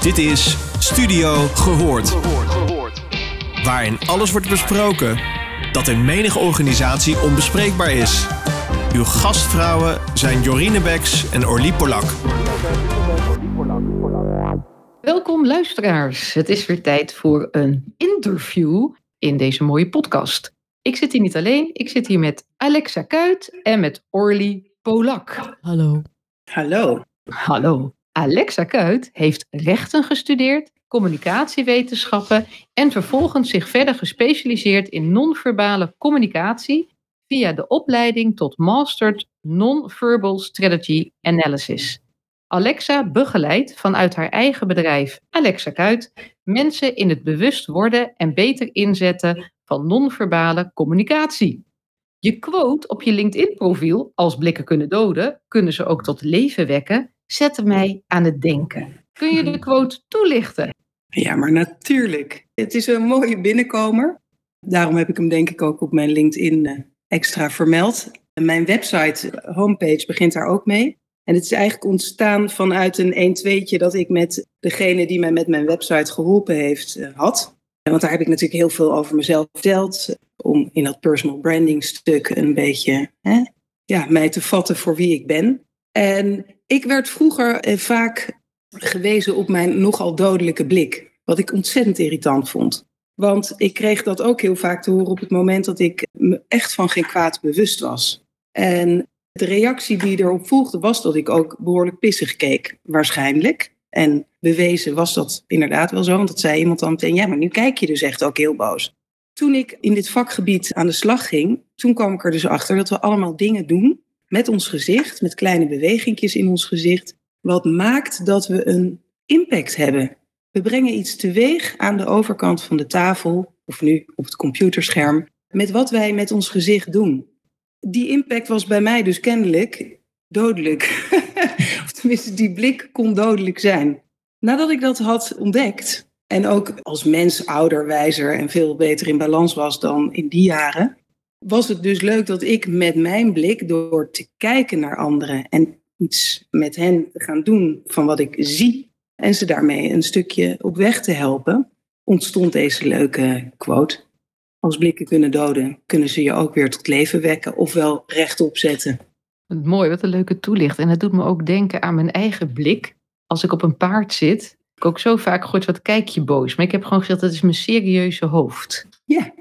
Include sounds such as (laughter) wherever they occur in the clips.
Dit is Studio Gehoord. Waarin alles wordt besproken dat in menige organisatie onbespreekbaar is. Uw gastvrouwen zijn Jorine Beks en Orlie Polak. Welkom luisteraars. Het is weer tijd voor een interview in deze mooie podcast. Ik zit hier niet alleen, ik zit hier met Alexa Kuit en met Orly Polak. Hallo. Hallo. Hallo. Alexa Kuit heeft rechten gestudeerd, communicatiewetenschappen en vervolgens zich verder gespecialiseerd in non-verbale communicatie via de opleiding tot Mastered Non-Verbal Strategy Analysis. Alexa begeleidt vanuit haar eigen bedrijf Alexa Kuit mensen in het bewust worden en beter inzetten van non-verbale communicatie. Je quote op je LinkedIn-profiel, als blikken kunnen doden, kunnen ze ook tot leven wekken, zette mij aan het denken. Kun je de quote toelichten? Ja, maar natuurlijk. Het is een mooie binnenkomer. Daarom heb ik hem denk ik ook op mijn LinkedIn eh, extra vermeld. Mijn website, eh, homepage, begint daar ook mee. En het is eigenlijk ontstaan vanuit een 1-2'tje dat ik met degene die mij met mijn website geholpen heeft eh, had. Want daar heb ik natuurlijk heel veel over mezelf verteld. Om in dat personal branding stuk een beetje hè, ja, mij te vatten voor wie ik ben. En ik werd vroeger eh, vaak gewezen op mijn nogal dodelijke blik. Wat ik ontzettend irritant vond. Want ik kreeg dat ook heel vaak te horen op het moment dat ik me echt van geen kwaad bewust was. En de reactie die erop volgde was dat ik ook behoorlijk pissig keek, waarschijnlijk. En bewezen was dat inderdaad wel zo, want dat zei iemand dan meteen, ja, maar nu kijk je dus echt ook heel boos. Toen ik in dit vakgebied aan de slag ging, toen kwam ik er dus achter dat we allemaal dingen doen met ons gezicht, met kleine bewegingjes in ons gezicht, wat maakt dat we een impact hebben. We brengen iets teweeg aan de overkant van de tafel, of nu op het computerscherm, met wat wij met ons gezicht doen. Die impact was bij mij dus kennelijk dodelijk. (laughs) of tenminste, die blik kon dodelijk zijn. Nadat ik dat had ontdekt, en ook als mens ouder, wijzer en veel beter in balans was dan in die jaren, was het dus leuk dat ik met mijn blik, door te kijken naar anderen en iets met hen te gaan doen van wat ik zie en ze daarmee een stukje op weg te helpen, ontstond deze leuke quote. Als blikken kunnen doden, kunnen ze je ook weer tot leven wekken ofwel rechtop zetten. Mooi, wat een leuke toelicht. En het doet me ook denken aan mijn eigen blik. Als ik op een paard zit, ik ook zo vaak gehoord, wat kijk je boos. Maar ik heb gewoon gezegd, dat is mijn serieuze hoofd. Ja.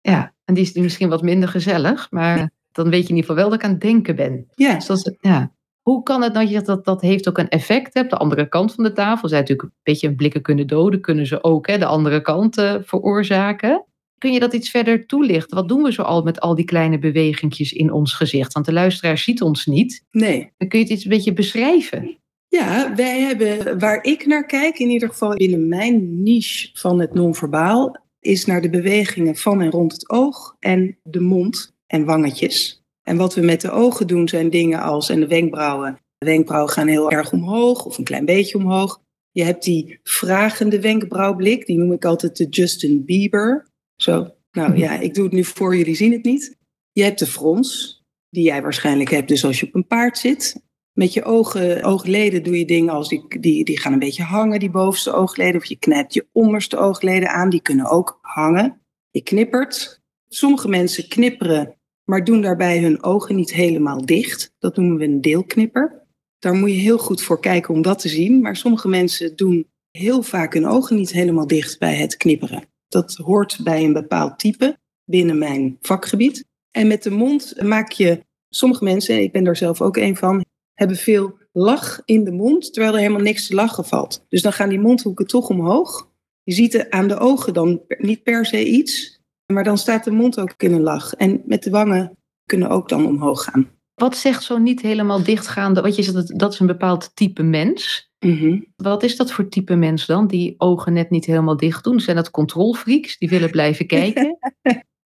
Ja, en die is misschien wat minder gezellig, maar dan weet je in ieder geval wel dat ik aan het denken ben. Ja. Dus dat is, ja. Hoe kan het nou dat dat, dat heeft ook een effect? Op de andere kant van de tafel zij natuurlijk een beetje blikken kunnen doden, kunnen ze ook hè, de andere kant uh, veroorzaken. Kun je dat iets verder toelichten? Wat doen we zo al met al die kleine bewegingjes in ons gezicht? Want de luisteraar ziet ons niet. Nee. Dan kun je het iets een beetje beschrijven. Ja, wij hebben, waar ik naar kijk, in ieder geval binnen mijn niche van het non-verbaal, is naar de bewegingen van en rond het oog en de mond en wangetjes. En wat we met de ogen doen zijn dingen als, en de wenkbrauwen. De wenkbrauwen gaan heel erg omhoog of een klein beetje omhoog. Je hebt die vragende wenkbrauwblik, die noem ik altijd de Justin Bieber. Zo, nou ja, ik doe het nu voor, jullie zien het niet. Je hebt de frons, die jij waarschijnlijk hebt dus als je op een paard zit. Met je ogen, oogleden doe je dingen als die, die, die gaan een beetje hangen, die bovenste oogleden. Of je knijpt je onderste oogleden aan, die kunnen ook hangen. Je knippert. Sommige mensen knipperen, maar doen daarbij hun ogen niet helemaal dicht. Dat noemen we een deelknipper. Daar moet je heel goed voor kijken om dat te zien. Maar sommige mensen doen heel vaak hun ogen niet helemaal dicht bij het knipperen. Dat hoort bij een bepaald type binnen mijn vakgebied. En met de mond maak je, sommige mensen, ik ben daar zelf ook een van, hebben veel lach in de mond, terwijl er helemaal niks te lachen valt. Dus dan gaan die mondhoeken toch omhoog. Je ziet er aan de ogen dan niet per se iets, maar dan staat de mond ook in een lach. En met de wangen kunnen ook dan omhoog gaan. Wat zegt zo niet helemaal dichtgaande? Wat je zegt, dat is een bepaald type mens. Mm -hmm. Wat is dat voor type mens dan, die ogen net niet helemaal dicht doen? Zijn dat controlfreaks die willen blijven (laughs) kijken?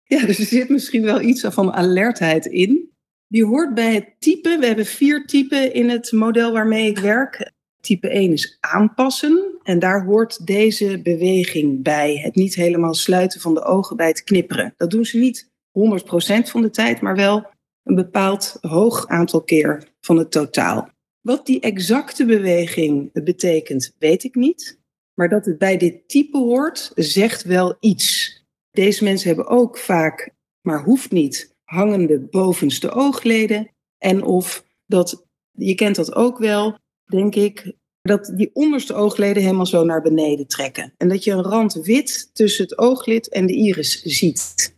ja, dus er zit misschien wel iets van alertheid in. Die hoort bij het type. We hebben vier typen in het model waarmee ik werk. Type 1 is aanpassen. En daar hoort deze beweging bij. Het niet helemaal sluiten van de ogen bij het knipperen. Dat doen ze niet 100% van de tijd, maar wel een bepaald hoog aantal keer van het totaal. Wat die exacte beweging betekent, weet ik niet. Maar dat het bij dit type hoort, zegt wel iets. Deze mensen hebben ook vaak, maar hoeft niet, hangende bovenste oogleden. En of dat, je kent dat ook wel, denk ik, dat die onderste oogleden helemaal zo naar beneden trekken. En dat je een rand wit tussen het ooglid en de iris ziet.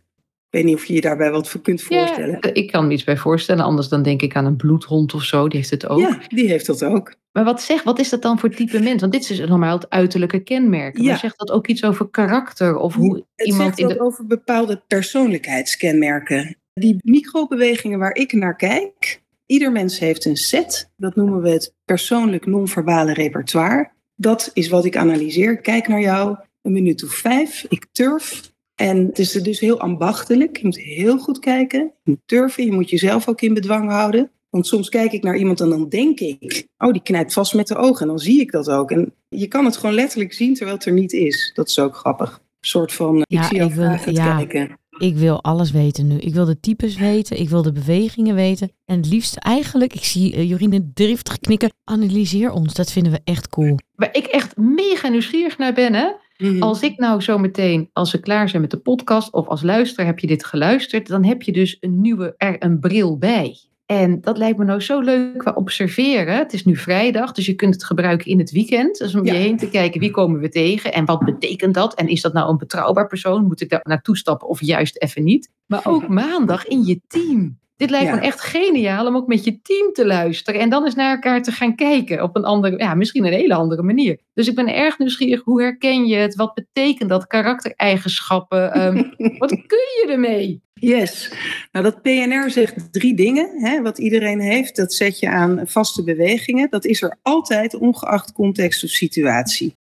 Ik weet niet of je je daarbij wat voor kunt voorstellen. Ja, ik kan me iets bij voorstellen. Anders dan denk ik aan een bloedhond of zo. Die heeft het ook. Ja, die heeft dat ook. Maar wat, zeg, wat is dat dan voor type mens? Want dit is normaal het uiterlijke kenmerk. Ja. Maar zegt dat ook iets over karakter? Of hoe Het iemand zegt in de... over bepaalde persoonlijkheidskenmerken. Die microbewegingen waar ik naar kijk, ieder mens heeft een set. Dat noemen we het persoonlijk non-verbale repertoire. Dat is wat ik analyseer. Ik Kijk naar jou, een minuut of vijf. Ik turf. En het is dus heel ambachtelijk. Je moet heel goed kijken. Je moet turven. Je moet jezelf ook in bedwang houden. Want soms kijk ik naar iemand en dan denk ik, oh, die knijpt vast met de ogen. En dan zie ik dat ook. En je kan het gewoon letterlijk zien terwijl het er niet is. Dat is ook grappig. Een soort van, Ja, ik zie wil- vragen ja. kijken. Ik wil alles weten nu. Ik wil de types weten. Ik wil de bewegingen weten. En het liefst eigenlijk, ik zie eh, Jorine driftig knikken. Analyseer ons. Dat vinden we echt cool. Waar ik echt mega nieuwsgierig naar ben, hè? Mhm. Als ik nou zo meteen, als we klaar zijn met de podcast, of als luisteraar heb je dit geluisterd, dan heb je dus een nieuwe, er een bril bij. En dat lijkt me nou zo leuk qua observeren. Het is nu vrijdag, dus je kunt het gebruiken in het weekend. Dus om Ja. je heen te kijken, wie komen we tegen en wat betekent dat? En is dat nou een betrouwbaar persoon? Moet ik daar naartoe stappen of juist even niet? Maar ook (laughs) maandag in je team. Dit lijkt Ja. me echt geniaal om ook met je team te luisteren. En dan eens naar elkaar te gaan kijken op een andere, ja, misschien een hele andere manier. Dus ik ben erg nieuwsgierig. Hoe herken je het? Wat betekent dat? Karaktereigenschappen? Ehm, (laughs) wat kun je ermee? Yes. Nou, dat PNR zegt drie dingen. Hè, wat iedereen heeft, dat zet je aan vaste bewegingen. Dat is er altijd, ongeacht context of situatie.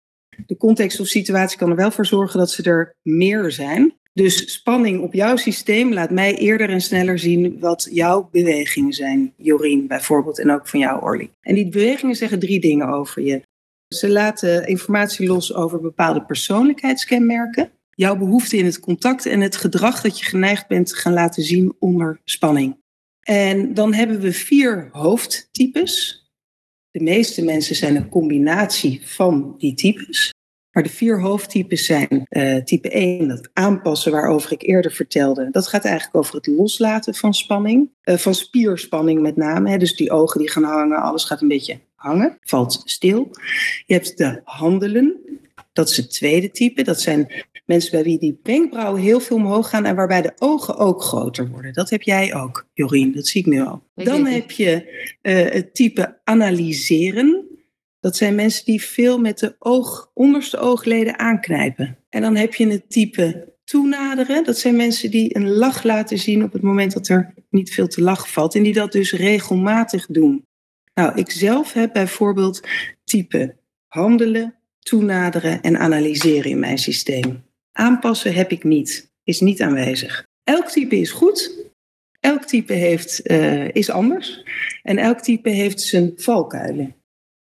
De context of situatie kan er wel voor zorgen dat ze er meer zijn. Dus spanning op jouw systeem laat mij eerder en sneller zien wat jouw bewegingen zijn. Jorien bijvoorbeeld en ook van jou, Orly. En die bewegingen zeggen drie dingen over je. Ze laten informatie los over bepaalde persoonlijkheidskenmerken jouw behoefte in het contact en het gedrag dat je geneigd bent te gaan laten zien onder spanning. En dan hebben we vier hoofdtypes. De meeste mensen zijn een combinatie van die types. Maar de vier hoofdtypes zijn eh, type 1, dat aanpassen waarover ik eerder vertelde. Dat gaat eigenlijk over het loslaten van spanning, eh, van spierspanning met name. Hè. Dus die ogen die gaan hangen, alles gaat een beetje hangen, valt stil. Je hebt de handelen, dat is het tweede type. Dat zijn mensen bij wie die wenkbrauwen heel veel omhoog gaan en waarbij de ogen ook groter worden. Dat heb jij ook, Jorien, dat zie ik nu al. Dan heb je eh, het type analyseren. Dat zijn mensen die veel met de oog, onderste oogleden aanknijpen. En dan heb je het type toenaderen. Dat zijn mensen die een lach laten zien op het moment dat er niet veel te lachen valt. En die dat dus regelmatig doen. Nou, ik zelf heb bijvoorbeeld type handelen, toenaderen en analyseren in mijn systeem. Aanpassen heb ik niet, is niet aanwezig. Elk type is goed, elk type heeft, eh, is anders en elk type heeft zijn valkuilen.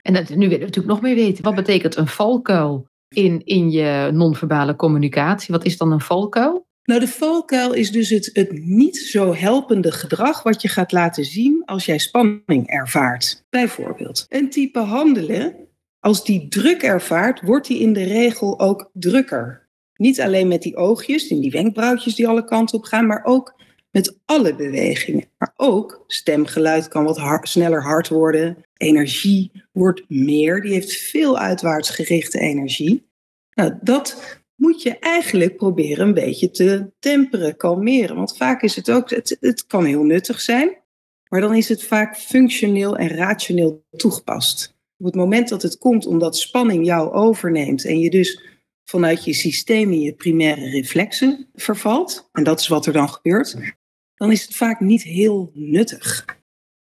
En dat, nu willen we natuurlijk nog meer weten. Wat betekent een valkuil in, in je non-verbale communicatie? Wat is dan een valkuil? Nou, de valkuil is dus het, het niet zo helpende gedrag wat je gaat laten zien als jij spanning ervaart. Bijvoorbeeld, een type handelen, als die druk ervaart, wordt die in de regel ook drukker. Niet alleen met die oogjes en die wenkbrauwtjes die alle kanten op gaan, maar ook met alle bewegingen. Maar ook stemgeluid kan wat sneller hard worden. Energie wordt meer. Die heeft veel uitwaarts gerichte energie. Nou, dat moet je eigenlijk proberen een beetje te temperen, kalmeren. Want vaak is het ook, het, het kan heel nuttig zijn, maar dan is het vaak functioneel en rationeel toegepast. Op het moment dat het komt omdat spanning jou overneemt en je dus vanuit je systeem in je primaire reflexen vervalt, en dat is wat er dan gebeurt, dan is het vaak niet heel nuttig.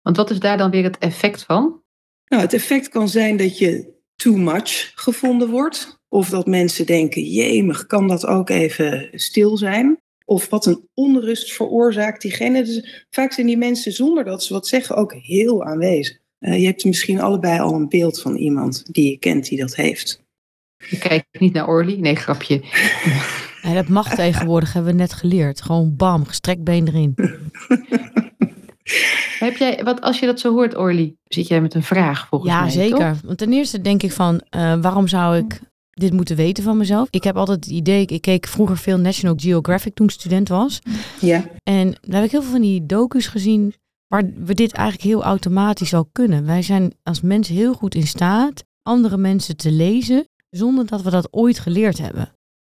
Want wat is daar dan weer het effect van? Nou, het effect kan zijn dat je too much gevonden wordt. Of dat mensen denken, jemig, kan dat ook even stil zijn? Of wat een onrust veroorzaakt diegene. Dus vaak zijn die mensen zonder dat ze wat zeggen ook heel aanwezig. Eh, je hebt misschien allebei al een beeld van iemand die je kent die dat heeft. Ik kijk niet naar Orly. Nee, grapje. (laughs) En dat mag tegenwoordig, hebben we net geleerd. Gewoon bam, gestrekt been erin. (laughs) Heb jij, wat, als je dat zo hoort, Orly, zit jij met een vraag volgens Ja, mij, zeker. toch? Want ten eerste denk ik van, eh, waarom zou ik dit moeten weten van mezelf. Ik heb altijd het idee, ik keek vroeger veel National Geographic toen ik student was. Ja. En daar heb ik heel veel van die docu's gezien waar we dit eigenlijk heel automatisch al kunnen. Wij zijn als mensen heel goed in staat andere mensen te lezen zonder dat we dat ooit geleerd hebben.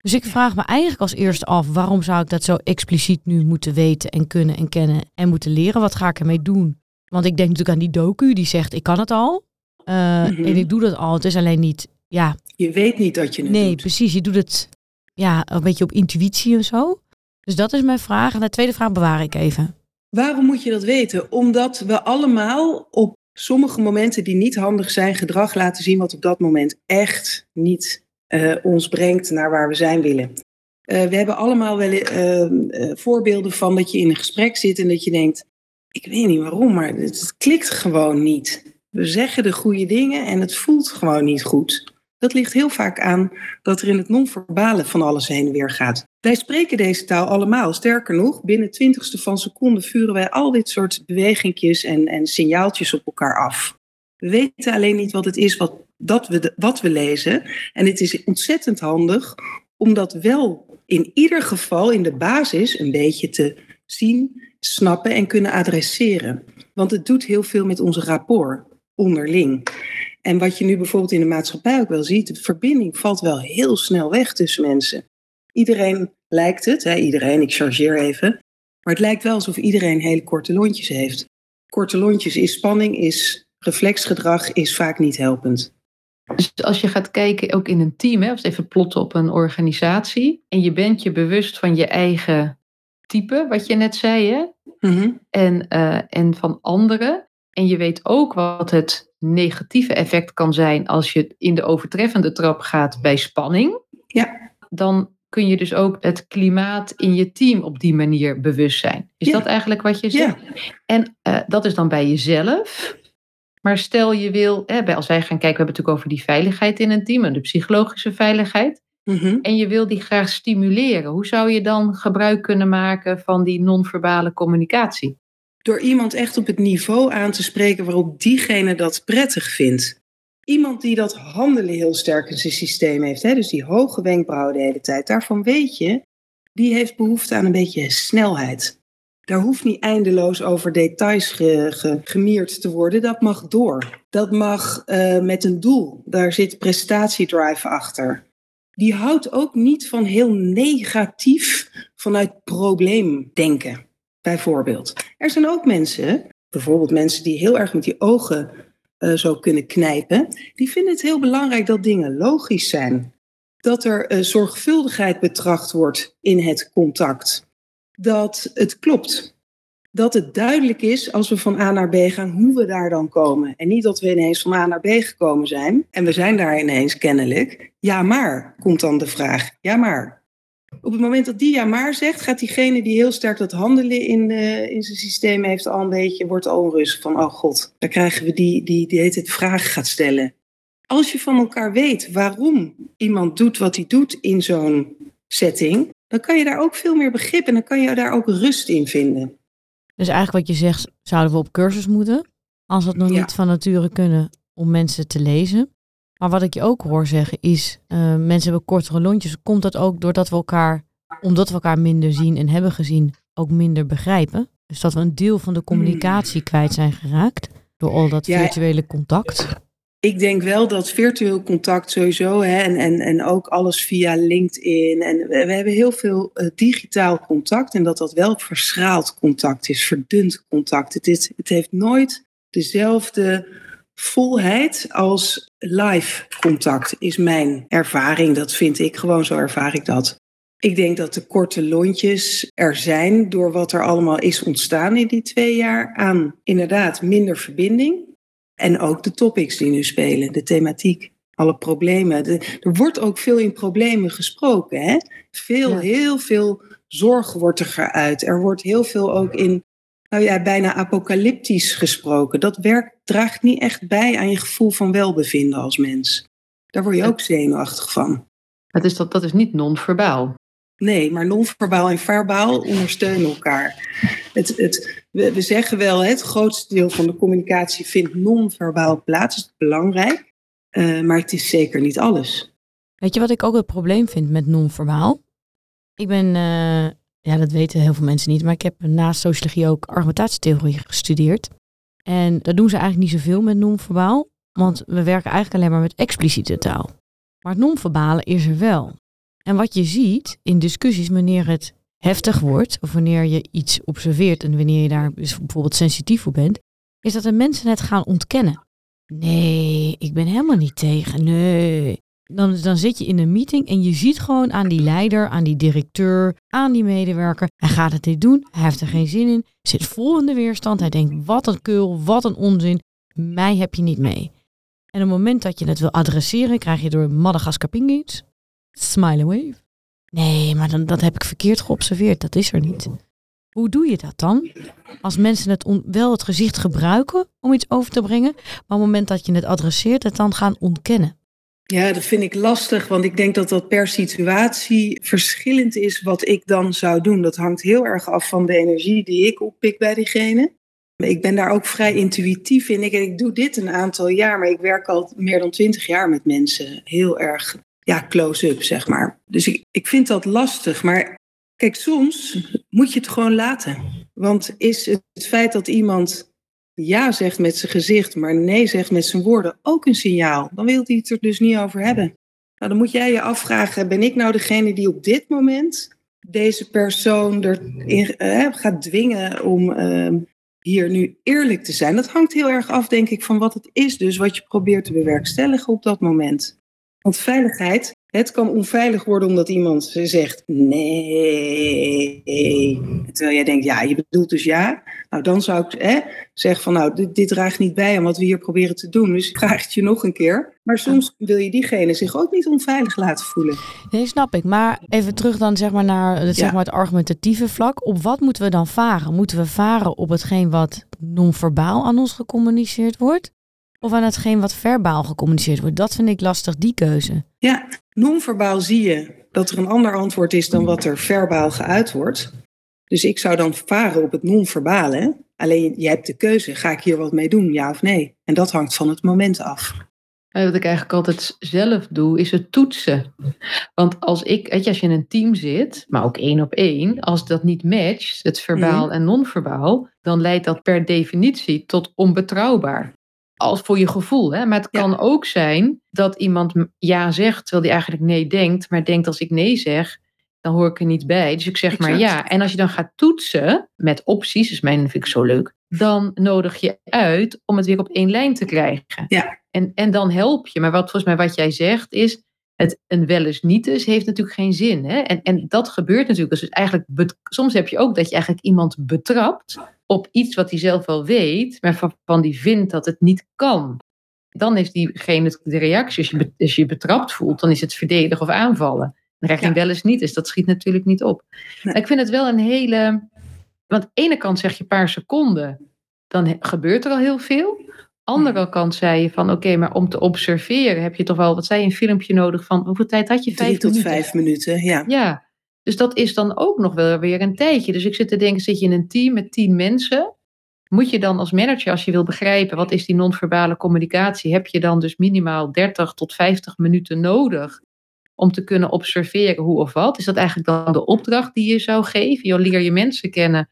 Dus ik vraag me eigenlijk als eerste af, waarom zou ik dat zo expliciet nu moeten weten en kunnen en kennen en moeten leren? Wat ga ik ermee doen? Want ik denk natuurlijk aan die docu die zegt, ik kan het al. Uh, Mhm. En ik doe dat al. Het is alleen niet, ja, Je weet niet dat je het nee, doet. precies. Je doet het ja, een beetje op intuïtie en zo. Dus dat is mijn vraag. En de tweede vraag bewaar ik even. Waarom moet je dat weten? Omdat we allemaal op sommige momenten die niet handig zijn, gedrag laten zien wat op dat moment echt niet eh, ons brengt naar waar we zijn willen. Eh, we hebben allemaal wel eh, voorbeelden van dat je in een gesprek zit en dat je denkt, ik weet niet waarom, maar het, klikt gewoon niet. We zeggen de goede dingen en het voelt gewoon niet goed. Dat ligt heel vaak aan dat er in het non-verbale van alles heen en weer gaat. Wij spreken deze taal allemaal. Sterker nog, binnen twintigste van seconde vuren wij al dit soort bewegingjes en, en signaaltjes op elkaar af. We weten alleen niet wat het is wat, dat we, de- wat we lezen. En het is ontzettend handig om dat wel in ieder geval in de basis een beetje te zien, snappen en kunnen adresseren. Want het doet heel veel met onze rapport onderling. En wat je nu bijvoorbeeld in de maatschappij ook wel ziet, de verbinding valt wel heel snel weg tussen mensen. Iedereen lijkt het, hè, iedereen, ik chargeer even, maar het lijkt wel alsof iedereen hele korte lontjes heeft. Korte lontjes is spanning, is reflexgedrag, is vaak niet helpend. Dus als je gaat kijken, ook in een team, hè, we even plotten op een organisatie, en je bent je bewust van je eigen type, wat je net zei, hè, Mhm. en, eh, en van anderen. En je weet ook wat het negatieve effect kan zijn als je in de overtreffende trap gaat bij spanning. Ja. Dan kun je dus ook het klimaat in je team op die manier bewust zijn. Is Ja. dat eigenlijk wat je zegt? Ja, En eh, dat is dan bij jezelf. Maar stel je wil, hè, bij- als wij gaan kijken, we hebben het natuurlijk over die veiligheid in een team en de psychologische veiligheid. Mhm. En je wil die graag stimuleren. Hoe zou je dan gebruik kunnen maken van die non-verbale communicatie? door iemand echt op het niveau aan te spreken waarop diegene dat prettig vindt. Iemand die dat handelen heel sterk in zijn systeem heeft, hè? dus die hoge wenkbrauwen de hele tijd, daarvan weet je, die heeft behoefte aan een beetje snelheid. Daar hoeft niet eindeloos over details ge, ge- gemierd te worden, dat mag door. Dat mag eh, met een doel, daar zit prestatiedrive achter. Die houdt ook niet van heel negatief vanuit probleemdenken, bijvoorbeeld. Er zijn ook mensen, bijvoorbeeld mensen die heel erg met die ogen eh, zo kunnen knijpen, die vinden het heel belangrijk dat dingen logisch zijn. Dat er eh, zorgvuldigheid betracht wordt in het contact. Dat het klopt. Dat het duidelijk is als we van A naar B gaan hoe we daar dan komen. En niet dat we ineens van A naar B gekomen zijn en we zijn daar ineens kennelijk. Ja, maar, komt dan de vraag. Ja, maar. Op het moment dat die ja maar zegt, gaat diegene die heel sterk dat handelen in, eh, in zijn systeem heeft al een beetje, wordt al onrustig van, oh god, dan krijgen we die die, die heet het vragen gaat stellen. Als je van elkaar weet waarom iemand doet wat hij doet in zo'n setting, dan kan je daar ook veel meer begrip en dan kan je daar ook rust in vinden. Dus eigenlijk wat je zegt, zouden we op cursus moeten. Als we het nog Ja. niet van nature kunnen om mensen te lezen. Maar wat ik je ook hoor zeggen is, eh, mensen hebben kortere lontjes. Komt dat ook doordat we elkaar, omdat we elkaar minder zien en hebben gezien, ook minder begrijpen? Dus dat we een deel van de communicatie kwijt zijn geraakt door al dat Ja. virtuele contact. Ik denk wel dat virtueel contact sowieso, hè, en, en, en ook alles via LinkedIn. En we, hebben heel veel eh, digitaal contact. En dat dat wel verschraald contact is, verdund contact. Het, is, het heeft nooit dezelfde volheid als live contact, is mijn ervaring. Dat vind ik gewoon, zo ervaar ik dat. Ik denk dat de korte lontjes er zijn door wat er allemaal is ontstaan in die twee jaar aan inderdaad minder verbinding. En ook de topics die nu spelen, de thematiek, alle problemen. De- er wordt ook veel in problemen gesproken. Hè? Veel, Ja. heel veel zorg wordt er geuit. Er wordt heel veel ook in, nou ja, bijna apocalyptisch gesproken. Dat werkt, draagt niet echt bij aan je gevoel van welbevinden als mens. Daar word je ook zenuwachtig van. Dat is, dat, dat is niet non-verbaal. Nee, maar non-verbaal en verbaal ondersteunen elkaar. Het, het, we, zeggen wel, het grootste deel van de communicatie vindt non-verbaal plaats. Dat is belangrijk. Eh, maar het is zeker niet alles. Weet je wat ik ook het probleem vind met non-verbaal? Ik ben, uh, ja, dat weten heel veel mensen niet, maar ik heb naast sociologie ook argumentatietheorie gestudeerd. En daar doen ze eigenlijk niet zoveel met non-verbaal, want we werken eigenlijk alleen maar met expliciete taal. Maar het non-verbale is er wel. En wat je ziet in discussies wanneer het heftig wordt, of wanneer je iets observeert en wanneer je daar dus bijvoorbeeld sensitief voor bent, is dat de mensen het gaan ontkennen. Nee, ik ben helemaal niet tegen. Nee. Dan, dan zit je in een meeting en je ziet gewoon aan die leider, aan die directeur, aan die medewerker. Hij gaat het niet doen, hij heeft er geen zin in, zit vol in de weerstand. Hij denkt, wat een keul, wat een onzin, mij heb je niet mee. En op het moment dat je het wil adresseren, krijg je door Madagaskar Pinguins, smile wave. Nee, maar dan, dat heb ik verkeerd geobserveerd, dat is er niet. Hoe doe je dat dan? Als mensen het wel het gezicht gebruiken om iets over te brengen, maar op het moment dat je het adresseert, het dan gaan ontkennen. Ja, dat vind ik lastig, want ik denk dat dat per situatie verschillend is wat ik dan zou doen. Dat hangt heel erg af van de energie die ik oppik bij diegene. Ik ben daar ook vrij intuïtief in. Ik, ik doe dit een aantal jaar, maar ik werk al meer dan twintig jaar met mensen. Heel erg ja, close-up, zeg maar. Dus ik, ik vind dat lastig. Maar kijk, soms moet je het gewoon laten. Want is het feit dat iemand ja zegt met zijn gezicht, maar nee zegt met zijn woorden ook een signaal. Dan wil hij het er dus niet over hebben. Nou, dan moet jij je afvragen, ben ik nou degene die op dit moment deze persoon erin uh, gaat dwingen om uh, hier nu eerlijk te zijn? Dat hangt heel erg af, denk ik, van wat het is dus, wat je probeert te bewerkstelligen op dat moment. Want veiligheid het kan onveilig worden omdat iemand zegt nee. Terwijl jij denkt, ja, je bedoelt dus ja. Nou, dan zou ik hè, zeggen van, nou, dit, dit draagt niet bij aan wat we hier proberen te doen. Dus ik vraag het je nog een keer. Maar soms wil je diegene zich ook niet onveilig laten voelen. Nee, snap ik. Maar even terug dan zeg maar naar het, zeg maar het argumentatieve vlak. Op wat moeten we dan varen? Moeten we varen op hetgeen wat non-verbaal aan ons gecommuniceerd wordt? Of aan hetgeen wat verbaal gecommuniceerd wordt? Dat vind ik lastig, die keuze. Ja, non-verbaal zie je dat er een ander antwoord is dan wat er verbaal geuit wordt. Dus ik zou dan varen op het non-verbale. Alleen je hebt de keuze, ga ik hier wat mee doen, ja of nee? En dat hangt van het moment af. Wat ik eigenlijk altijd zelf doe, is het toetsen. Want als ik, weet je, als je in een team zit, maar ook één op één, als dat niet matcht, het verbaal en non-verbaal, dan leidt dat per definitie tot onbetrouwbaar als voor je gevoel. Hè? Maar het kan ook zijn dat iemand ja zegt terwijl hij eigenlijk nee denkt, maar denkt als ik nee zeg, dan hoor ik er niet bij. Dus ik zeg maar ja. En als je dan gaat toetsen met opties, dus mijn vind ik zo leuk, dan nodig je uit om het weer op één lijn te krijgen. Ja. En, en dan help je. Maar wat volgens mij wat jij zegt is, het een wel eens niet is, heeft natuurlijk geen zin. Hè? En, en dat gebeurt natuurlijk. Dus eigenlijk, soms heb je ook dat je eigenlijk iemand betrapt op iets wat hij zelf wel weet, maar van die vindt dat het niet kan. Dan heeft diegene de reactie. Als je, als je betrapt voelt, dan is het verdedigen of aanvallen. Dan krijg je ja. wel eens niet, dus dat schiet natuurlijk niet op. Ik vind het wel een hele. Want aan de ene kant zeg je een paar seconden, dan gebeurt er al heel veel. Andere kant zei je van oké, maar om te observeren heb je toch wel, wat zei je, een filmpje nodig van hoeveel tijd had je? Vijf Drie tot minuten. vijf minuten, ja. Ja, dus dat is dan ook nog wel weer een tijdje. Dus ik zit te denken, zit je in een team met tien mensen? Moet je dan als manager, als je wil begrijpen wat is die non-verbale communicatie, heb je dan dus minimaal 30 tot 50 minuten nodig om te kunnen observeren hoe of wat? Is dat eigenlijk dan de opdracht die je zou geven? Je leer je mensen kennen.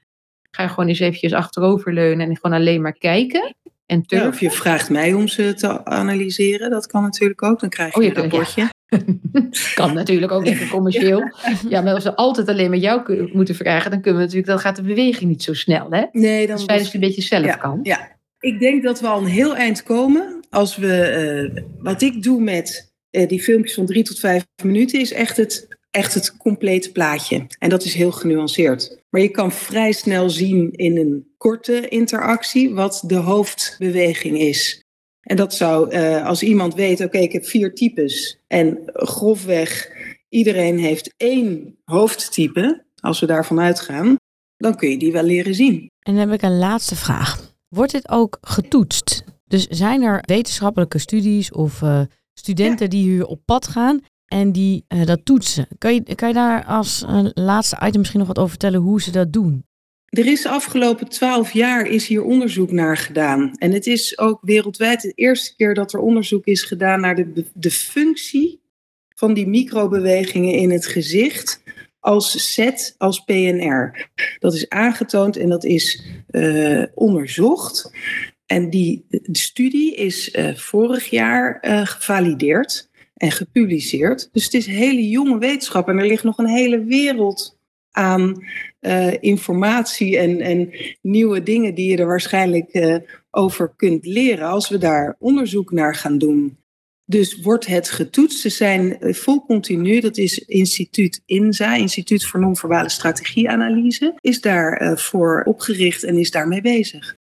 Ga gewoon eens eventjes achteroverleunen en gewoon alleen maar kijken. En ja, of je vraagt mij om ze te analyseren. Dat kan natuurlijk ook. Dan krijg je, oh, je een rapportje. (laughs) kan natuurlijk ook even commercieel. (laughs) Ja, maar als we altijd alleen maar jou moeten vragen, dan kunnen we natuurlijk, dan gaat de beweging niet zo snel. Hè? Nee, dan dus fijn als je een beetje zelf ja, kan. Ja, ik denk dat we al een heel eind komen als we, uh, wat ik doe met uh, die filmpjes van drie tot vijf minuten, is echt het, echt het complete plaatje. En dat is heel genuanceerd. Maar je kan vrij snel zien in een korte interactie wat de hoofdbeweging is. En dat zou, uh, als iemand weet, oké, okay, ik heb vier types en grofweg iedereen heeft één hoofdtype, als we daarvan uitgaan, dan kun je die wel leren zien. En dan heb ik een laatste vraag. Wordt dit ook getoetst? Dus zijn er wetenschappelijke studies of uh, studenten ja. die hier op pad gaan en die uh, dat toetsen? Kan je, kan je daar als laatste item misschien nog wat over vertellen hoe ze dat doen? Er is de afgelopen twaalf jaar is hier onderzoek naar gedaan. En het is ook wereldwijd de eerste keer dat er onderzoek is gedaan naar de, de functie van die microbewegingen in het gezicht als set, als PNR. Dat is aangetoond en dat is uh, onderzocht. En die studie is vorig jaar gevalideerd en gepubliceerd. Dus het is hele jonge wetenschap en er ligt nog een hele wereld aan informatie en, en nieuwe dingen die je er waarschijnlijk over kunt leren als we daar onderzoek naar gaan doen. Dus wordt het getoetst. Ze zijn eh, vol continu, dat is instituut INSA, Instituut voor Non-Verbale Strategieanalyse, is daarvoor opgericht en is daarmee bezig.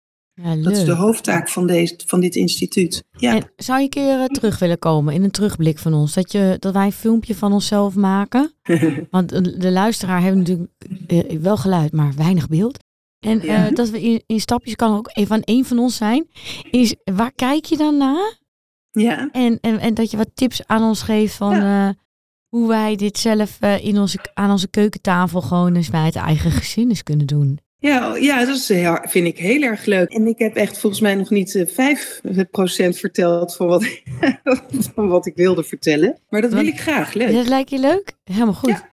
Ja, dat is de hoofdtaak van, deze, van dit instituut. Ja. En zou je een keer uh, terug willen komen in een terugblik van ons? Dat, je, dat wij een filmpje van onszelf maken? (laughs) Want de luisteraar heeft natuurlijk uh, wel geluid, maar weinig beeld. En ja. dat we in, in, stapjes kan ook even aan één van ons zijn. Is waar kijk je dan naar? Ja. En, en, en dat je wat tips aan ons geeft van ja. hoe wij dit zelf in onze, aan onze keukentafel gewoon eens bij het eigen gezin eens kunnen doen. Ja, ja, dat is, vind ik heel erg leuk. En ik heb echt volgens mij nog niet uh, 5% verteld van wat, (laughs) van wat ik wilde vertellen. Maar dat wil ik graag. Leuk. Dat lijkt je leuk? Helemaal goed. Ja.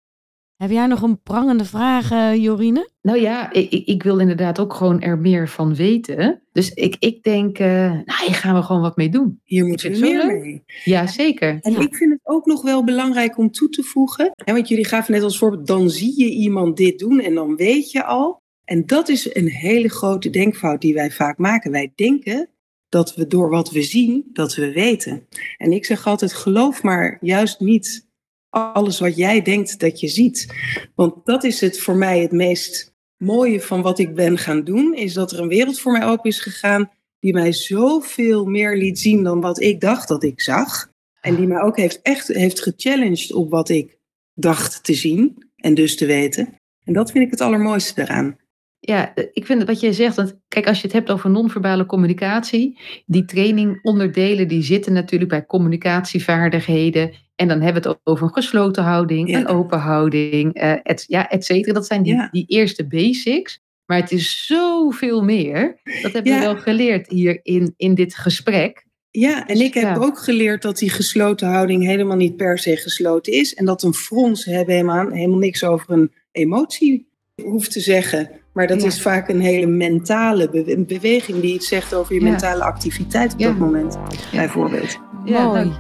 Heb jij nog een prangende vraag, uh, Jorine? Nou ja, ik, ik, wil inderdaad ook gewoon er meer van weten. Dus ik, ik denk, uh, nou, hier gaan we gewoon wat mee doen. Hier moeten we meer mee. Ja, zeker. En ja. ik vind het ook nog wel belangrijk om toe te voegen. Hè, want jullie gaven net als voorbeeld, dan zie je iemand dit doen en dan weet je al. En dat is een hele grote denkfout die wij vaak maken. Wij denken dat we door wat we zien, dat we weten. En ik zeg altijd, geloof maar juist niet alles wat jij denkt dat je ziet. Want dat is het voor mij het meest mooie van wat ik ben gaan doen, is dat er een wereld voor mij open is gegaan die mij zoveel meer liet zien dan wat ik dacht dat ik zag. En die mij ook heeft echt heeft gechallenged op wat ik dacht te zien en dus te weten. En dat vind ik het allermooiste eraan. Ja, ik vind wat jij zegt, want kijk, als je het hebt over non-verbale communicatie, die trainingonderdelen die zitten natuurlijk bij communicatievaardigheden. En dan hebben we het over een gesloten houding, ja. een open houding, uh, et, ja, et cetera. Dat zijn die, ja. die eerste basics. Maar het is zoveel meer. Dat hebben ja. we wel geleerd hier in, in dit gesprek. Ja, en ik heb ook geleerd dat die gesloten houding helemaal niet per se gesloten is. En dat een frons hebben helemaal, helemaal niks over een emotie hoeft te zeggen. Maar dat ja. is vaak een hele mentale be beweging die iets zegt over je ja. mentale activiteit op dat moment, bijvoorbeeld. Ja, Mooi.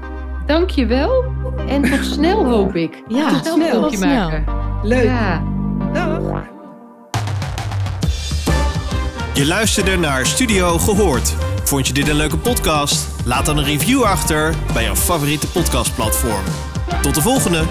Dank je wel. En tot snel hoop ik. Ja, tot snel. Tot snel. Maken. Leuk. Ja. Dag. Je luisterde naar Studio Gehoord. Vond je dit een leuke podcast? Laat dan een review achter bij jouw favoriete podcastplatform. Tot de volgende!